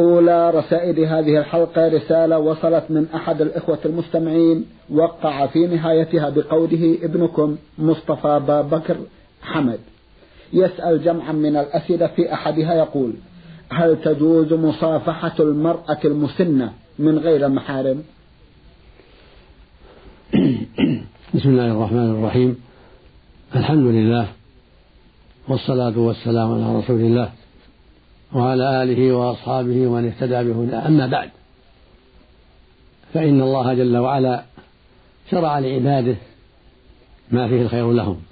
أولى رسائل هذه الحلقة رسالة وصلت من أحد الإخوة المستمعين وقع في نهايتها بقوله ابنكم مصطفى بكر حمد. يسأل جمعا من الأسئلة في أحدها يقول هل تجوز مصافحة المرأة المسنة من غير المحارم بسم الله الرحمن الرحيم. الحمد لله والصلاة والسلام على رسول الله. وعلى آله وأصحابه ومن اهتدى بهداه. أما بعد فإن الله جل وعلا شرع لعباده ما فيه الخير لهم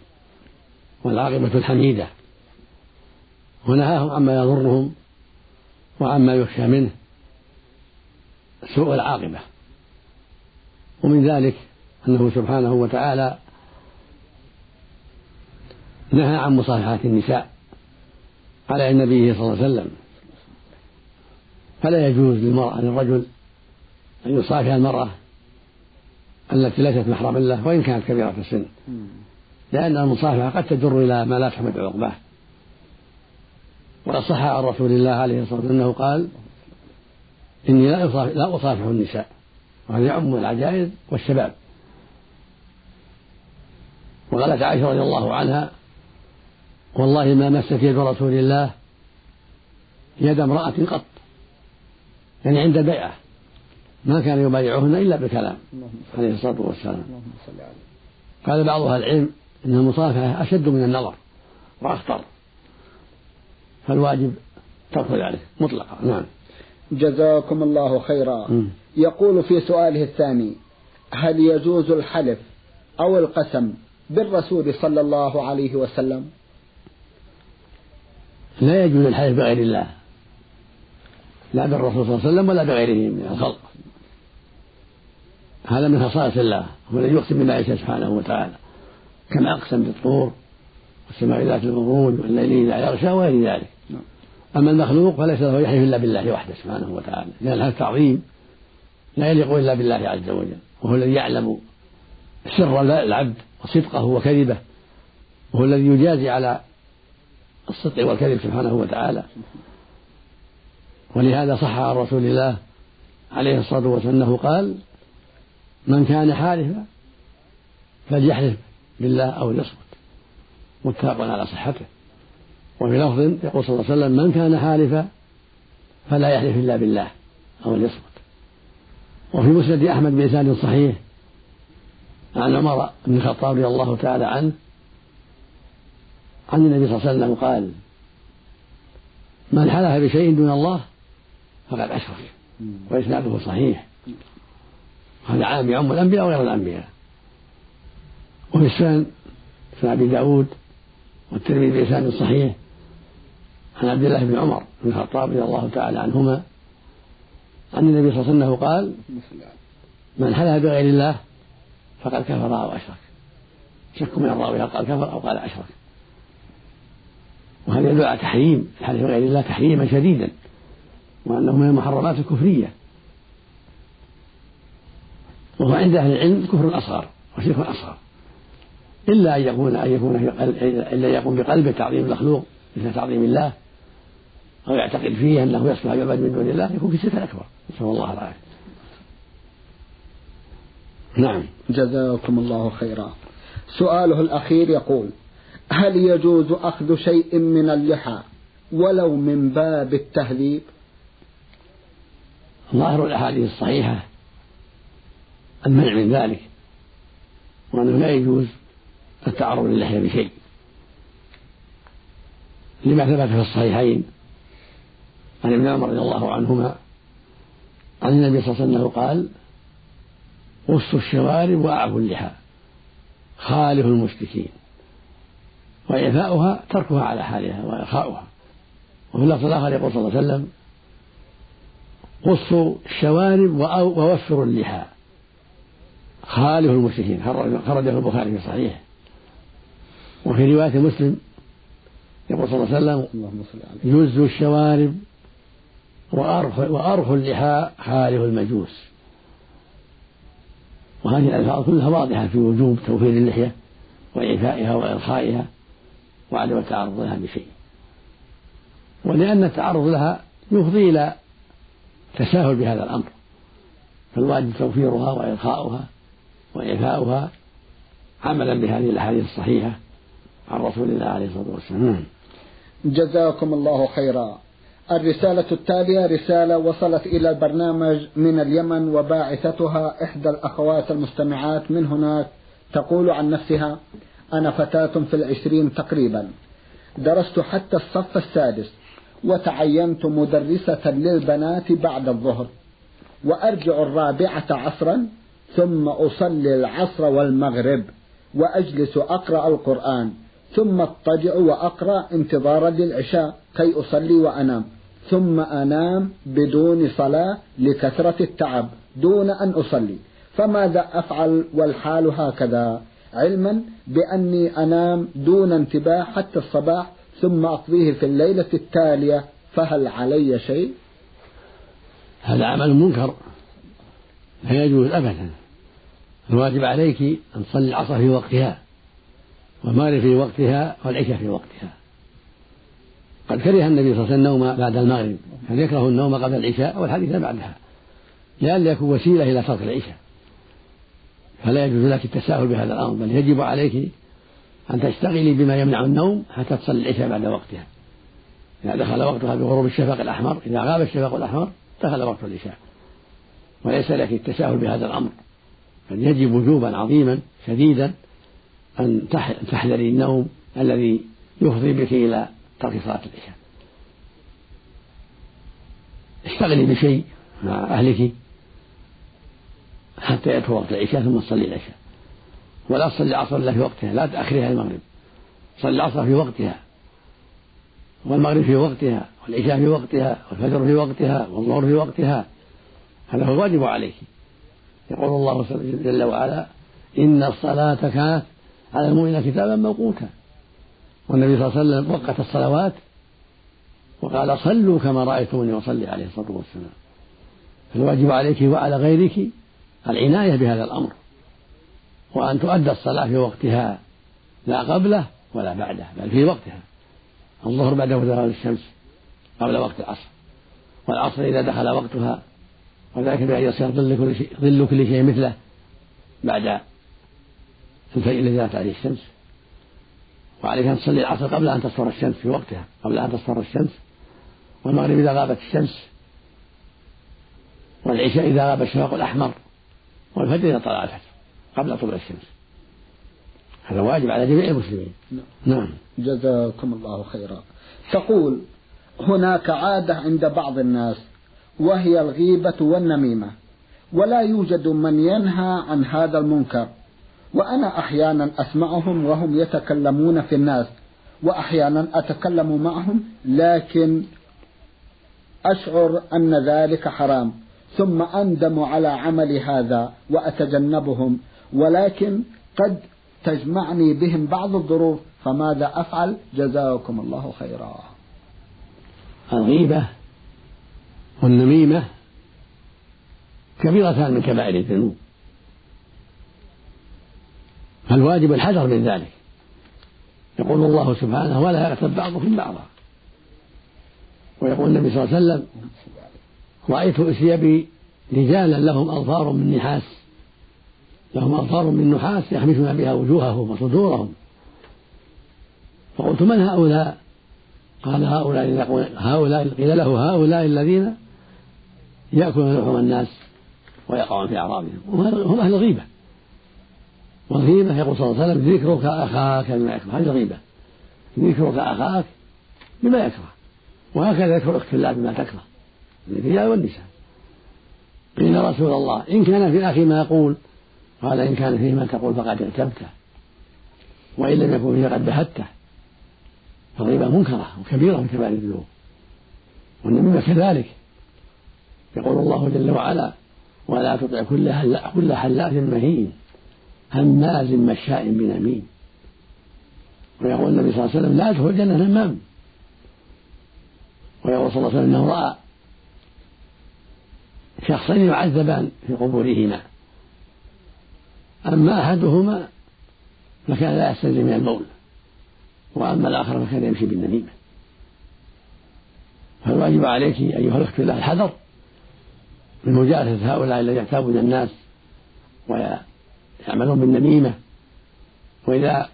والعاقبة الحميدة ونهاهم عما يضرهم وعما يخشى منه سوء العاقبة. ومن ذلك أنه سبحانه وتعالى نهى عن مصافحة النساء. على النبي صلى الله عليه وسلم. فلا يجوز للمرأة للرجل أن يصافح المرأة التي ليست محرما له وإن كانت كبيرة في السن. لأن المصافحة قد تجر إلى ما لا تحمد عقباه. وقد صح عن رسول الله عليه الصلاة والسلام أنه قال إني لا لا أصافح النساء. وهذا يعم العجائز والشباب. وقالت عائشة رضي الله عنها والله ما مست يد رسول الله يد امرأة قط. يعني عند البيعة ما كان يبايعهن إلا بالكلام عليه الصلاة والسلام. قال بعض أهل العلم إن المصافحة أشد من النظر وأخطر. فالواجب ترك ذلك مطلقا. نعم. جزاكم الله خيرا. م. يقول في سؤاله الثاني هل يجوز الحلف أو القسم بالرسول صلى الله عليه وسلم؟ لا يجوز الحلف بغير الله. لا بالرسول صلى الله عليه وسلم ولا بغيره من الخلق. هذا من خصائص الله هو الذي يقسم بالله سبحانه وتعالى. كما أقسم بالطور والسماء ذات البروج والليل إذا يغشى وغير ذلك. أما المخلوق فليس له يحلف إلا بالله وحده سبحانه وتعالى. لأن هذا تعظيم لا يليق إلا بالله عز وجل وهو الذي يعلم سر العبد وصدقه وكذبه وهو الذي يجازي على الصدق والكذب سبحانه وتعالى. ولهذا صح عن رسول الله عليه الصلاة والسلام أنه قال من كان حالفا فليحلف بالله أو ليصمت. متفق على صحته. وفي لفظ يقول صلى الله عليه وسلم من كان حالفا فلا يحلف إلا بالله أو ليصمت. وفي مسند أحمد بإسناد صحيح عن عمر بن الخطاب رضي الله تعالى عنه عن النبي صلى الله عليه وسلم قال من حلف بشيء دون الله فقد أشرك وإسناده صحيح. هذا عام يعم الأنبياء وغير الأنبياء. وفي السنن سنن أبي داود والترمذي بإسناد صحيح عن عبد الله بن عمر بن الخطاب رضي الله تعالى عنهما عن النبي صلى الله عليه وسلم قال من حلف بغير الله فقد كفر أو أشرك شك من الراوي هل قال كفر أو قال أشرك. وهذا يدل على تحريم الحلف بغير الله تحريما شديدا وأنه من المحرمات الكفرية. وهو عند أهل العلم كفر أصغر وشرك أصغر إلا أن يكون أن يكون إلا يكون بقلبه تعظيم المخلوق مثل تعظيم الله أو يعتقد فيه أنه يصلح يعبد من دون الله يكون في الشرك الأكبر. نسأل الله العافية. نعم. جزاكم الله خيرا. سؤاله الأخير يقول هل يجوز أخذ شيء من اللحى ولو من باب التهذيب؟ ظاهر الأحاديث الصحيحة المنع من ذلك وأنه لا يجوز التعرض للحية بشيء. لما ثبت في الصحيحين عن ابن عمر رضي الله عنهما عن النبي صلى الله عليه وسلم قال قصوا الشوارب وأعفوا اللحى خالف المشركين. وإعفاؤها تركها على حالها وإرخاؤها وفي اللفظ الآخر يقول صلى الله عليه وسلم قصوا الشوارب ووفروا اللحى خالف المشركين خرجه البخاري في صحيحه. وفي رواية مسلم يقول صلى الله عليه وسلم جز الشوارب وأرخ اللحى خالف المجوس. وهذه الألفاظ كلها واضحة في وجوب توفير اللحية وإعفائها وإرخائها. وعدم التعرض لها بشيء. ولأن التعرض لها يفضي إلى تساهل بهذا الأمر. فالواجب توفيرها وإرخاؤها وإعفاؤها عملا بهذه الأحاديث الصحيحة عن رسول الله عليه الصلاة والسلام. جزاكم الله خيرا. الرسالة التالية رسالة وصلت إلى البرنامج من اليمن وباعثتها إحدى الأخوات المستمعات من هناك تقول عن نفسها أنا فتاة في العشرين تقريبا. درست حتى الصف السادس وتعينت مدرسة للبنات بعد الظهر. وأرجع الرابعة عصرا ثم أصلي العصر والمغرب وأجلس أقرأ القرآن ثم أضطجع وأقرأ انتظارا للعشاء كي أصلي وأنام. ثم أنام بدون صلاة لكثرة التعب دون أن أصلي. فماذا أفعل والحال هكذا؟ علما بأني أنام دون انتباه حتى الصباح ثم أقضيه في الليلة التالية. فهل علي شيء؟ هذا عمل منكر. لا يجوز أبدا. الواجب عليك أن تصلي العصر في وقتها والمغرب في وقتها والعشاء في وقتها. قد كره النبي صلى الله عليه وسلم النوم بعد المغرب كان يكره النوم قبل العشاء والحديث بعدها. لئلا يكون وسيلة إلى ترك العشاء. فلا يجوز لك التساهل بهذا الأمر بل يجب عليك أن تشتغلي بما يمنع النوم حتى تصلي العشاء بعد وقتها. إذا دخل وقتها بغروب الشفق الأحمر إذا غاب الشفق الأحمر دخل وقت العشاء. وليس لك التساهل بهذا الأمر. بل يجب وجوبا عظيما شديدا أن تحذري النوم الذي يفضي بك إلى ترك صلاة العشاء. اشتغلي بشيء مع أهلك. حتى يدخل وقت العشاء ثم تصلي العشاء. ولا تصلي العصر إلا في وقتها لا تأخريها المغرب. صلي العصر في وقتها. والمغرب في وقتها والعشاء في وقتها والفجر في وقتها والظهر في وقتها. هذا هو الواجب عليك. يقول الله جل وعلا إن الصلاة كانت على المؤمنين كتابا موقوتا. والنبي صلى الله عليه وسلم وقت الصلوات وقال صلوا كما رأيتموني وصلي عليه الصلاة والسلام. فالواجب عليك وعلى غيرك العناية بهذا الأمر. وأن تؤدى الصلاة في وقتها لا قبله ولا بعده بل في وقتها. الظهر بعد زوال الشمس قبل وقت العصر. والعصر إذا دخل وقتها وذلك بأن يصير ظل كل شيء ظل كل شيء مثله بعد الفجر الذي ذات عليه الشمس. وعليك أن تصلي العصر قبل أن تصفر الشمس في وقتها قبل أن تصفر الشمس. والمغرب إذا غابت الشمس والعشاء إذا غاب الشفق الأحمر. والفجر إذا طلع الفجر قبل طلوع الشمس. هذا واجب على جميع المسلمين. نعم. جزاكم الله خيرا. تقول هناك عادة عند بعض الناس وهي الغيبة والنميمة. ولا يوجد من ينهى عن هذا المنكر. وأنا أحيانا أسمعهم وهم يتكلمون في الناس وأحيانا أتكلم معهم لكن أشعر أن ذلك حرام. ثم أندم على عمل هذا وأتجنبهم ولكن قد تجمعني بهم بعض الظروف فماذا أفعل؟ جزاكم الله خيرا. الغيبة والنميمة كبيرتان من كبائر الذنوب. فالواجب الحذر من ذلك. يقول الله سبحانه ولا يغتب بعضكم بعضا. ويقول النبي صلى الله عليه وسلم رأيت إثيابي رجالا لهم أظفار من نحاس لهم أظفار من نحاس يخمشون بها وجوههم وصدورهم. فقلت من هؤلاء؟ قال هؤلاء هؤلاء قيل له هؤلاء الذين يأكلون لحوم الناس ويقعون في أعراضهم. هم أهل الغيبة. والغيبة يقول صلى الله عليه وسلم ذكرك أخاك بما يكره. هذه الغيبة. ذكرك أخاك بما يكره. وهكذا يكره اخت الله بما تكره. الرجال والنساء. قيل رسول الله إن كان في أخي ما يقول قال إن كان فيه ما تقول فقد اغتبته. وإن لم يكن فيه قد بهته. فالغيبة منكرة وكبيرة من كبائر الذنوب. والنميمة كذلك. يقول الله جل وعلا ولا تطع كل كل حلاف مهين هماز مشاء بنميم ويقول النبي صلى الله عليه وسلم لا يدخل الجنة نمام ويقول صلى الله عليه وسلم إنه رأى شخصين يعذبان في قبورهما. أما أحدهما فكان لا يستنزل من البول وأما الآخر فكان يمشي بالنميمة. فالواجب عليك أيها الاخت الله الحذر من مجالسة هؤلاء الذين يغتابون الناس ويعملون بالنميمة. وإذا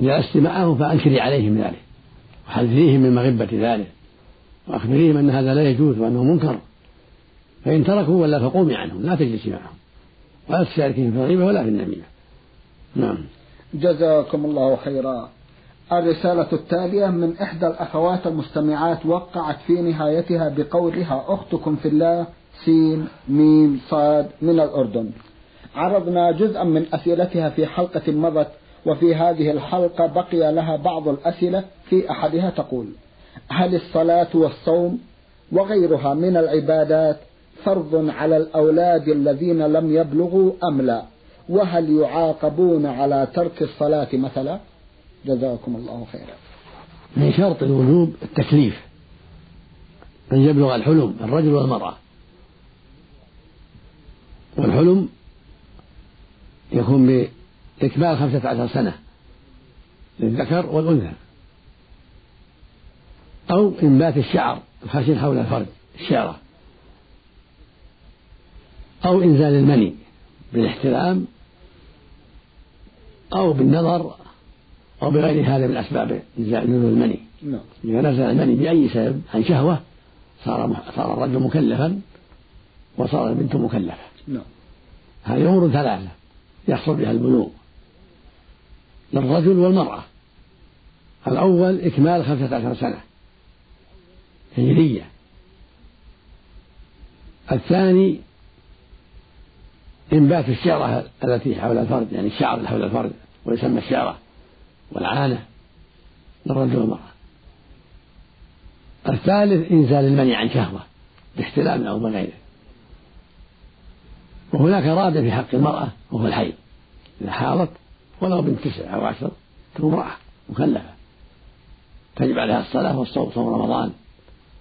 جلست معهم فانكري عليهم ذلك وحذريهم من مغبة ذلك. وأخبريهم أن هذا لا يجوز وأنه منكر. فإن تركوا ولا فقومي عنهم لا تجلسي معهم. ولا تشاركهم في الغيبة ولا في النميمة. نعم. جزاكم الله خيرا. الرسالة التالية من إحدى الأخوات المستمعات وقعت في نهايتها بقولها أختكم في الله سين ميم صاد من الأردن. عرضنا جزءا من أسئلتها في حلقة مضت وفي هذه الحلقة بقي لها بعض الأسئلة في أحدها تقول هل الصلاة والصوم وغيرها من العبادات فرض على الأولاد الذين لم يبلغوا أم لا؟ وهل يعاقبون على ترك الصلاة مثلا؟ جزاكم الله خيرا. من شرط الوجوب التكليف أن يبلغ الحلم الرجل والمرأة. والحلم يكون بإكمال خمسة عشر سنة للذكر والأنثى. أو إنبات الشعر الخشن حول الفرج الشعرة. أو إنزال المني بالاحتلام أو بالنظر أو بغير هذا من أسباب نزول المني. نعم. إذا نزل المني بأي سبب؟ عن شهوة. صار صار الرجل مكلفا وصار البنت مكلفة. نعم. هذه أمور ثلاثة يحصل بها البلوغ. للرجل والمرأة. الأول إكمال خمسة عشر سنة. هجرية الثاني إنبات الشعرة التي حول الفرد يعني الشعر اللي حول الفرد ويسمى الشعرة والعانة للرجل والمرأة. الثالث إنزال المني عن شهوة باحتلام أو بغيره وهناك رابع في حق المرأة وهو الحيض إذا حاضت ولو بنت تسع أو عشر تكون امرأة مكلفة. تجب عليها الصلاة والصوم صوم رمضان.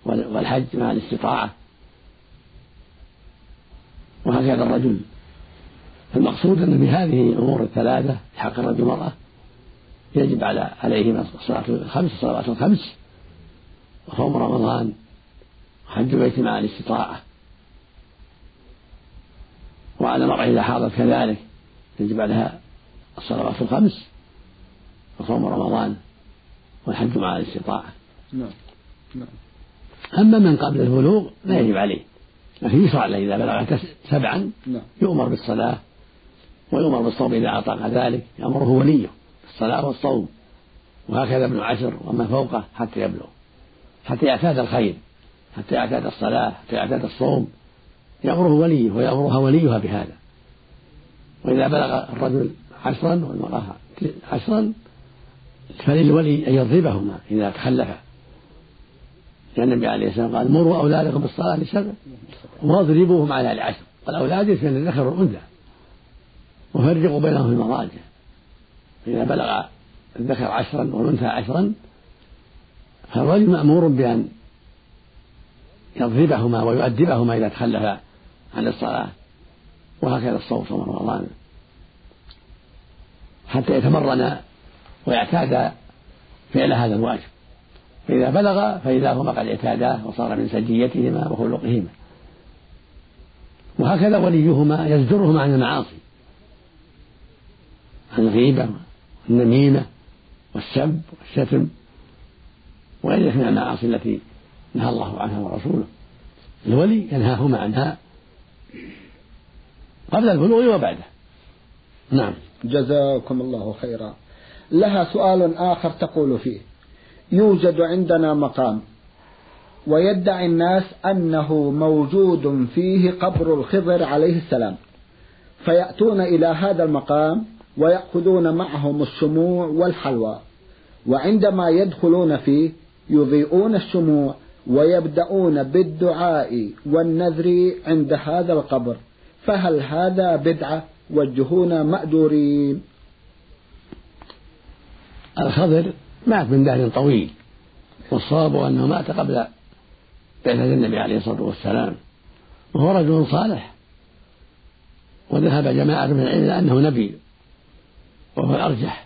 والحج مع الاستطاعة. وهكذا الرجل. المقصود أن بهذه الأمور الثلاثة حق الرجل والمرأة يجب على عليهما الصلاة الخمس الصلوات الخمس وصوم رمضان وحج بيت مع الاستطاعة. وعلى المرأة إذا حاضت كذلك يجب عليها الصلوات الخمس وصوم رمضان والحج مع الاستطاعة. نعم. نعم. أما من قبل البلوغ لا يجب عليه. لكن يشرع له إذا بلغ سبعا نعم. يؤمر بالصلاة ويؤمر بالصوم إذا أطاق ذلك يأمره وليه بالصلاة والصوم. وهكذا ابن عشر وما فوقه حتى يبلغ. حتى يعتاد الخير حتى يعتاد الصلاة حتى يعتاد الصوم. يأمره وليه ويأمرها وليها بهذا. وإذا بلغ الرجل عشرا والمرأة عشرا فللولي أن يضربهما إذا تخلفا لأن النبي عليه السلام قال مروا أولادكم بالصلاة لسبع واضربوهم على لعشر والأولاد يشمل الذكر والأنثى. وفرقوا بينهم في المضاجع إذا بلغ الذكر عشرا والأنثى عشرا فالرجل مأمور بأن يضربهما ويؤدبهما إذا تخلفا عن الصلاة. وهكذا الصوم صوم رمضان. حتى يتمرن ويعتاد فعل هذا الواجب. فإذا بلغ فإذا هما قد اعتاداه وصار من سجيتهما وخلقهما. وهكذا وليهما يزجرهما عن المعاصي. عن الغيبة والنميمة والسب والشتم وغيرها من المعاصي التي نهى الله عنها ورسوله. الولي ينهاهما عنها قبل البلوغ وبعده. نعم. جزاكم الله خيرا. لها سؤال آخر تقول فيه. يوجد عندنا مقام. ويدعي الناس أنه موجود فيه قبر الخضر عليه السلام. فيأتون إلى هذا المقام ويأخذون معهم الشموع والحلوى. وعندما يدخلون فيه يضيئون الشموع ويبدأون بالدعاء والنذر عند هذا القبر. فهل هذا بدعة وجهونا مأجورين الخضر مات من دهر طويل والصواب أنه مات قبل بعثة النبي عليه الصلاة والسلام وهو رجل صالح وذهب جماعة من العلم إلى أنه نبي وهو الأرجح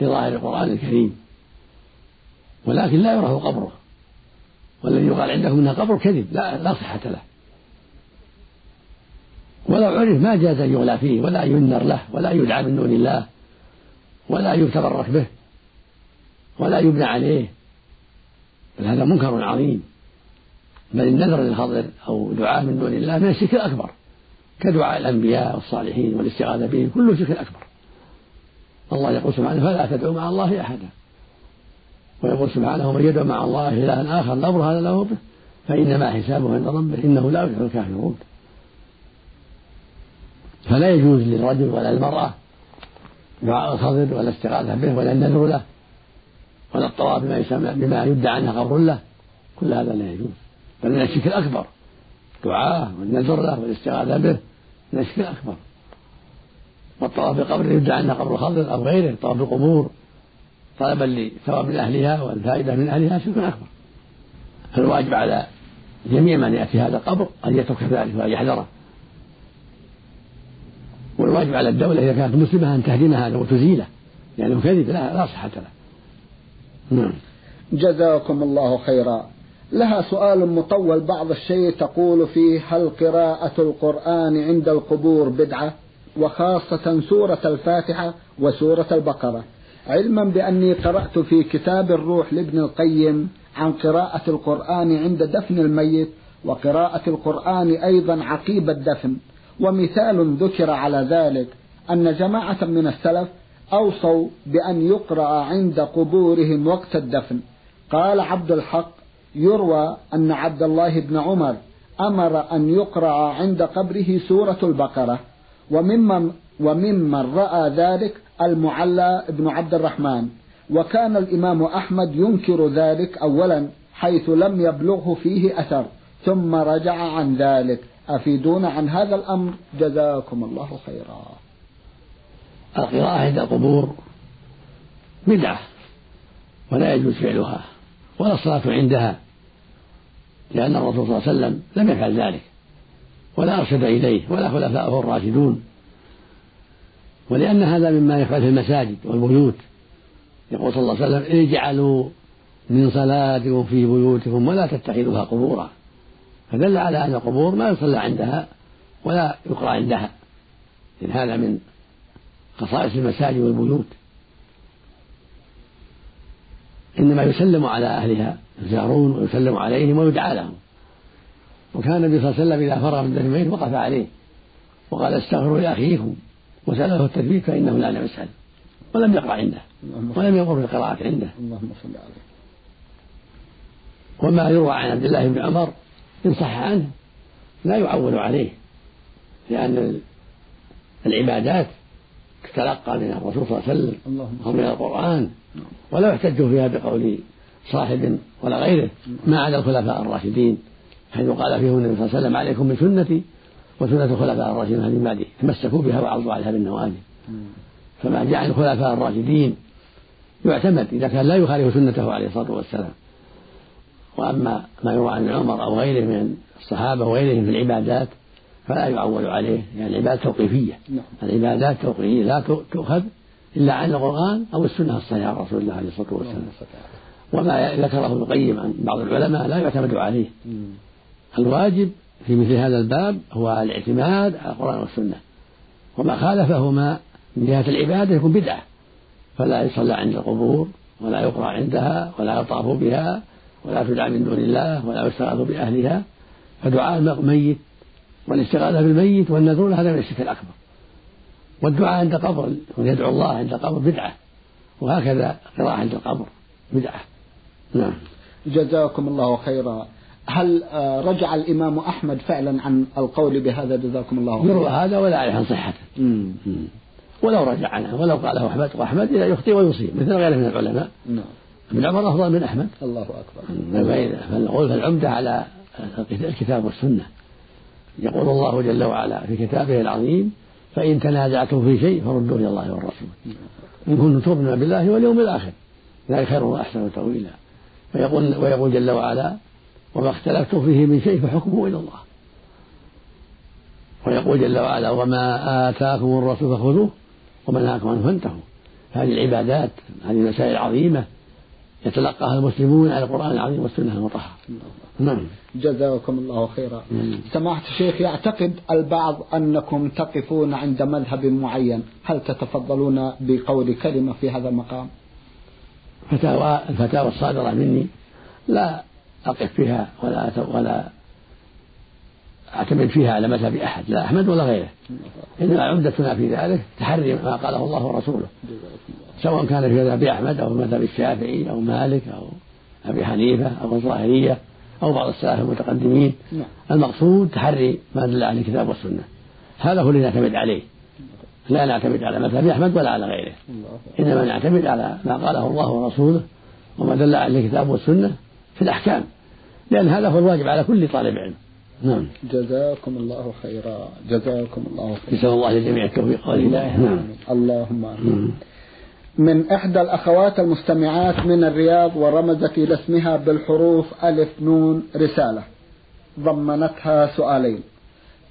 لظاهر القرآن الكريم ولكن لا يعرف قبره والذي يقال عندهم انها قبر كذب لا لا صحة له. ولو عرف ما جاز أن يغلى فيه ولا ينذر له ولا يدعى من دون الله ولا يتبرك به ولا يبنى عليه. بل هذا منكر عظيم. بل النذر للخضر أو دعاء من دون الله من الشرك الاكبر كدعاء الأنبياء والصالحين والاستغاثة بهم كله شرك أكبر. الله يقول سبحانه فلا تدعوا مع الله أحدا. ويقول سبحانه من يدعو مع الله إلها آخر لا برهان له به فإنما حسابه عند ربه إنه لا يفلح الكافرون. فلا يجوز للرجل ولا المرأة دعاء الخضر ولا الاستغاثة به ولا النذر له. ولا الطواف بما يسمى بما يدعى أنه قبر له كل هذا لا يجوز. بل من الشرك الأكبر دعاء والنذر له والاستغاثة به من الشرك الأكبر. والطواف بقبر يدعى أنه قبر الخضر أو غيره طواف القبور طلبا لثواب من أهلها والفائدة من أهلها شرك أكبر. فالواجب على جميع من يأتي هذا القبر أن يترك ذلك وأن يحذره. والواجب على الدولة إذا كانت مسلمة أن تهدم هذا وتزيله لأنه كذب لا, صحة له. نعم. جزاكم الله خيرا. لها سؤال مطول بعض الشيء تقول فيه هل قراءة القرآن عند القبور بدعة؟ وخاصة سورة الفاتحة وسورة البقرة. علما بأني قرأت في كتاب الروح لابن القيم عن قراءة القرآن عند دفن الميت وقراءة القرآن أيضا عقيب الدفن. ومثال ذكر على ذلك أن جماعة من السلف أوصوا بأن يقرأ عند قبورهم وقت الدفن. قال عبد الحق يروى أن عبد الله بن عمر أمر أن يقرأ عند قبره سورة البقرة. وممن وممن رأى ذلك المعلى بن عبد الرحمن. وكان الإمام أحمد ينكر ذلك أولا حيث لم يبلغه فيه أثر. ثم رجع عن ذلك. أفيدون عن هذا الأمر؟ جزاكم الله خيرا. القراءة عند القبور بدعة ولا يجوز فعلها ولا الصلاة عندها لأن الرسول صلى الله عليه وسلم لم يفعل ذلك ولا أرشد إليه ولا خلفاؤه الراشدون ولأن هذا مما يفعل في المساجد والبيوت يقول صلى الله عليه وسلم اجعلوا من صلاتكم في بيوتكم ولا تتخذوها قبورا فدل على أن القبور ما يصلى عندها ولا يقرأ عندها إن هذا من خصائص المساجد والبيوت. إنما يسلم على أهلها يزارون ويسلم عليهم ويدعى لهم. وكان النبي صلى الله عليه وسلم إذا فرغ من الميت وقف عليه وقال استغفروا لأخيكم وسأله التثبيت فإنه لا لم يسأل. ولم يقرأ عنده ولم يقر في القراءة عنده. اللهم صل عليه. وما يروى عن عبد الله بن عمر إن صح عنه لا يعول عليه لأن العبادات تتلقى من الرسول صلى الله عليه وسلم أو من القرآن. ولا يحتج فيها بقول صاحب ولا غيره. ما عدا الخلفاء الراشدين حيث قال فيهم النبي صلى الله عليه وسلم عليكم بسنتي وسنة الخلفاء الراشدين من بعده تمسكوا بها وعضوا عليها بالنواجذ فما جاء عن الخلفاء الراشدين يعتمد إذا كان لا يخالف سنته عليه الصلاة والسلام. وأما ما يروى عن عمر أو غيره من الصحابة وغيرهم في العبادات فلا يعول عليه. يعني العبادات توقيفية. نعم. العبادات توقيفية. لا تؤخذ إلا عن القرآن أو السنة الصحيحة عن رسول الله عليه الصلاة والسلام. وما ذكره ابن القيم عن بعض العلماء لا يعتمد عليه. الواجب في مثل هذا الباب هو الاعتماد على القرآن والسنة. وما خالفهما من جهة العبادة يكون بدعة. فلا يصلى عند القبور ولا يقرأ عندها ولا يطاف بها ولا تدعى من دون الله ولا يستغاث بأهلها. فدعاء الميت والاستغاثة بالميت والنذر هذا من الشرك الأكبر. والدعاء عند قبر ويدعو الله عند قبر بدعة. وهكذا قراءة عند القبر بدعة. نعم. جزاكم الله خيرا. هل آه، رجع الإمام أحمد فعلا عن القول بهذا؟ جزاكم الله خيرا. يروى هذا ولا يعرف عن صحته ولو رجع عنه ولو قاله أحمد وأحمد يخطئ ويصيب مثل غيره من العلماء. نعم. ابن عمر أفضل من أحمد. الله أكبر. فنقول فالعمدة على الكتاب والسنة. يقول الله جل وعلا في كتابه العظيم فإن تنازعتم في شيء فردوه إلى الله والرسول. إن كنتم تؤمنون بالله واليوم الآخر. ذلك خير وأحسن تأويلا. ويقول ويقول جل وعلا وما اختلفتم فيه من شيء فحكمه إلى الله. ويقول جل وعلا وما آتاكم الرسول فخذوه وما نهاكم عنه فانتهوا. هذه العبادات هذه المسائل العظيمة يتلقاها المسلمون على القرآن العظيم والسنة المطهرة. نعم. جزاكم الله خيرا. سماحة الشيخ يعتقد البعض أنكم تقفون عند مذهب معين. هل تتفضلون بقول كلمة في هذا المقام؟ فتاوى الفتاوى الصادرة مني. لا أقف فيها ولا ولا أعتمد فيها على مذهب أحد لا أحمد ولا غيره. إنما عمدتنا في ذلك تحري ما قاله الله ورسوله. سواء كان في مذهب أحمد أو مذهب الشافعي أو مالك أو أبي حنيفة أو الظاهرية أو بعض السلف المتقدمين. نعم. المقصود تحري ما دل عليه الكتاب والسنة. هذا هو الذي نعتمد عليه. لا نعتمد على مذهب أحمد ولا على غيره. إنما نعتمد على ما قاله الله ورسوله وما دل عليه الكتاب والسنة في الأحكام. لأن هذا هو الواجب على كل طالب علم. نعم. جزاكم الله خيرا. جزاكم الله خيرا. نسأل الله للجميع التوفيق. والهداية نعم. اللهم آمين. من إحدى الأخوات المستمعات من الرياض ورمزت إلى اسمها بالحروف ألف نون رسالة. ضمنتها سؤالين.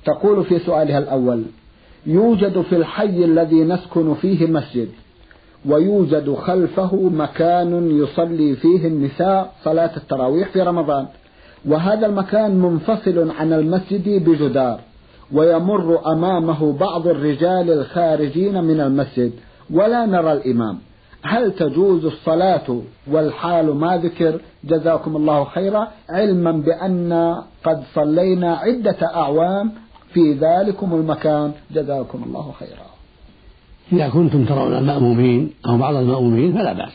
تقول في سؤالها الأول يوجد في الحي الذي نسكن فيه مسجد ويوجد خلفه مكان يصلي فيه النساء صلاة التراويح في رمضان. وهذا المكان منفصل عن المسجد بجدار ويمر أمامه بعض الرجال الخارجين من المسجد ولا نرى الإمام. هل تجوز الصلاة والحال ما ذكر؟ جزاكم الله خيرا. علما بأن قد صلينا عدة أعوام في ذلكم المكان. جزاكم الله خيرا. إذا كنتم ترون المأمومين أو بعض المأمومين فلا بأس.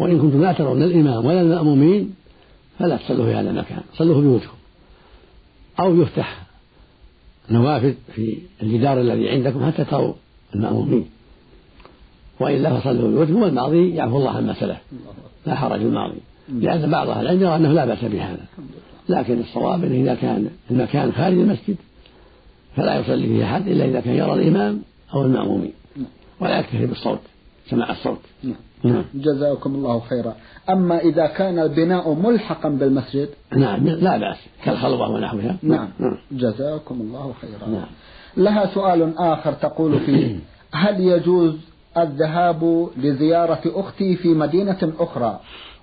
وإن كنتم لا ترون الإمام ولا المأمومين فلا تصلوا في هذا المكان صلوا في بيوتكم أو يفتح نوافذ في الجدار الذي عندكم حتى تروا المأمومين. وإلا فصلوا بيوتكم والماضي يعفو الله عما سلف. لا حرج الماضي. لأن بعض أهل العلم يرى أنه لا بأس بهذا. لكن الصواب أنه إذا كان المكان خارج المسجد فلا يصلي فيه أحد إلا إذا كان يرى الإمام أو المأمومين. ولا يكتفي بالصوت سماع الصوت. نعم. جزاكم الله خيرا. أما إذا كان البناء ملحقا بالمسجد؟ نعم لا بأس. كالخلوة ونحوها نعم. نعم. جزاكم الله خيرا. نعم. لها سؤال آخر تقول فيه هل يجوز الذهاب لزيارة أختي في مدينة أخرى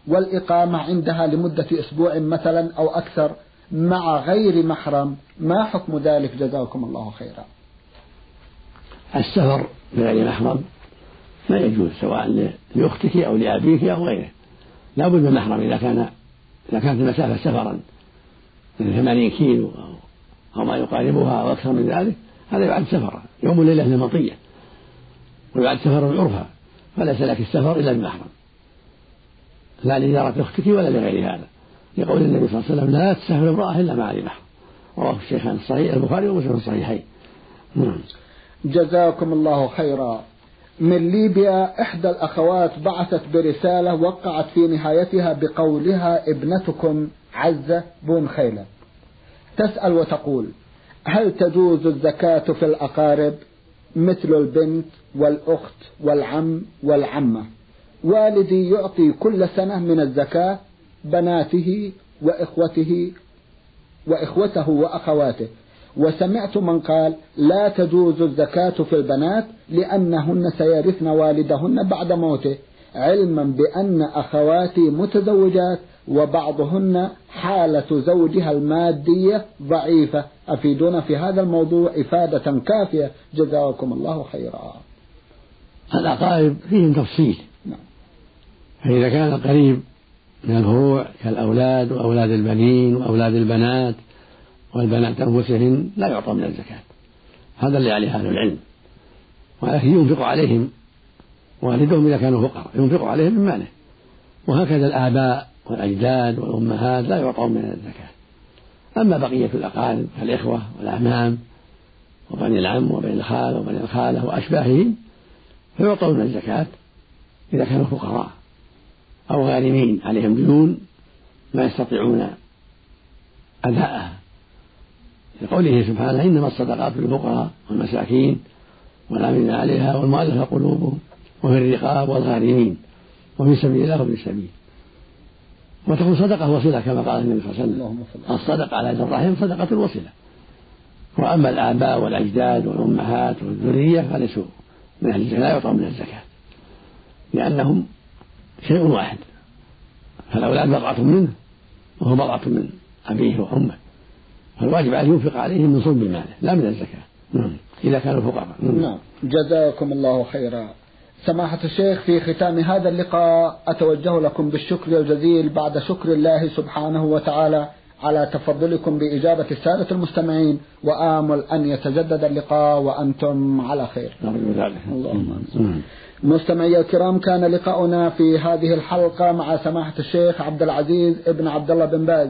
والإقامة عندها لمدة أسبوع مثلا أو أكثر مع غير محرم؟ ما حكم ذلك؟ جزاكم الله خيرا. السفر بغير محرم ما يجوز سواء لأختك أو لأبيك أو غيره. لا بد من محرم إذا كان إذا كانت المسافة سفرا من ثمانين كيلو أو أو ما يقاربها أو أكثر من ذلك هذا يعد سفرا. يوم الليلة لمطية ويعد سفرا عرفا. فليس لك السفر إلا بمحرم. لا لزيارة أختك ولا لغير هذا. لقول النبي صلى الله عليه وسلم لا تسافر امرأة إلا مع ذي رواه الشيخان الصحيح البخاري ومسلم الصحيحين. نعم. جزاكم الله خيرا. من ليبيا إحدى الأخوات بعثت برسالة وقعت في نهايتها بقولها ابنتكم عزة بن خيلة. تسأل وتقول هل تجوز الزكاة في الأقارب مثل البنت والأخت والعم والعمة؟ والدي يعطي كل سنة من الزكاة بناته وإخوته وإخوته وأخواته. وسمعت من قال لا تجوز الزكاة في البنات لأنهن سيرثن والدهن بعد موته علما بأن أخواتي متزوجات وبعضهن حالة زوجها المادية ضعيفة. أفيدونا في هذا الموضوع إفادة كافية. جزاكم الله خيرا. الأقارب فيهم تفصيل. نعم. فإذا كان قريب من الفروع كالأولاد وأولاد البنين وأولاد البنات والبنات أنفسهن لا يعطى من الزكاة. هذا اللي عليه أهل العلم. ولكن ينفق عليهم والدهم إذا كانوا فقراء ينفق عليهم من ماله. وهكذا الآباء والأجداد والأمهات لا يعطون من الزكاة. أما بقية الأقارب كالإخوة والأعمام وبني العم وبني الخال وبني الخالة وأشباههم فيعطون الزكاة إذا كانوا فقراء أو غارمين عليهم ديون ما يستطيعون أداءها. لقوله سبحانه إنما الصدقات للفقراء والمساكين والعاملين عليها والمؤلفة قلوبهم وفي الرقاب والغارمين وفي سبيل الله وفي السبيل. وتكون صدقة وصلة كما قال النبي صلى الله عليه وسلم. الصدقة على يد الرحم صدقة الوصلة. وأما الآباء والأجداد والأمهات والذرية فليسوا من أهل الزكاة لا يعطون من الزكاة. لأنهم شيء واحد. فالأولاد بضعة منه وهو بضعة من أبيه وأمه. فالواجب عليه ينفق عليهم من صلب ماله لا من الزكاة. نعم. إذا كانوا فقراء. نعم. جزاكم الله خيرا. سماحة الشيخ في ختام هذا اللقاء أتوجه لكم بالشكر الجزيل بعد شكر الله سبحانه وتعالى على تفضلكم بإجابة السادة المستمعين وآمل أن يتجدد اللقاء وأنتم على خير. اللهم مستمعي الكرام كان لقاؤنا في هذه الحلقة مع سماحة الشيخ عبد العزيز ابن عبد الله بن باز.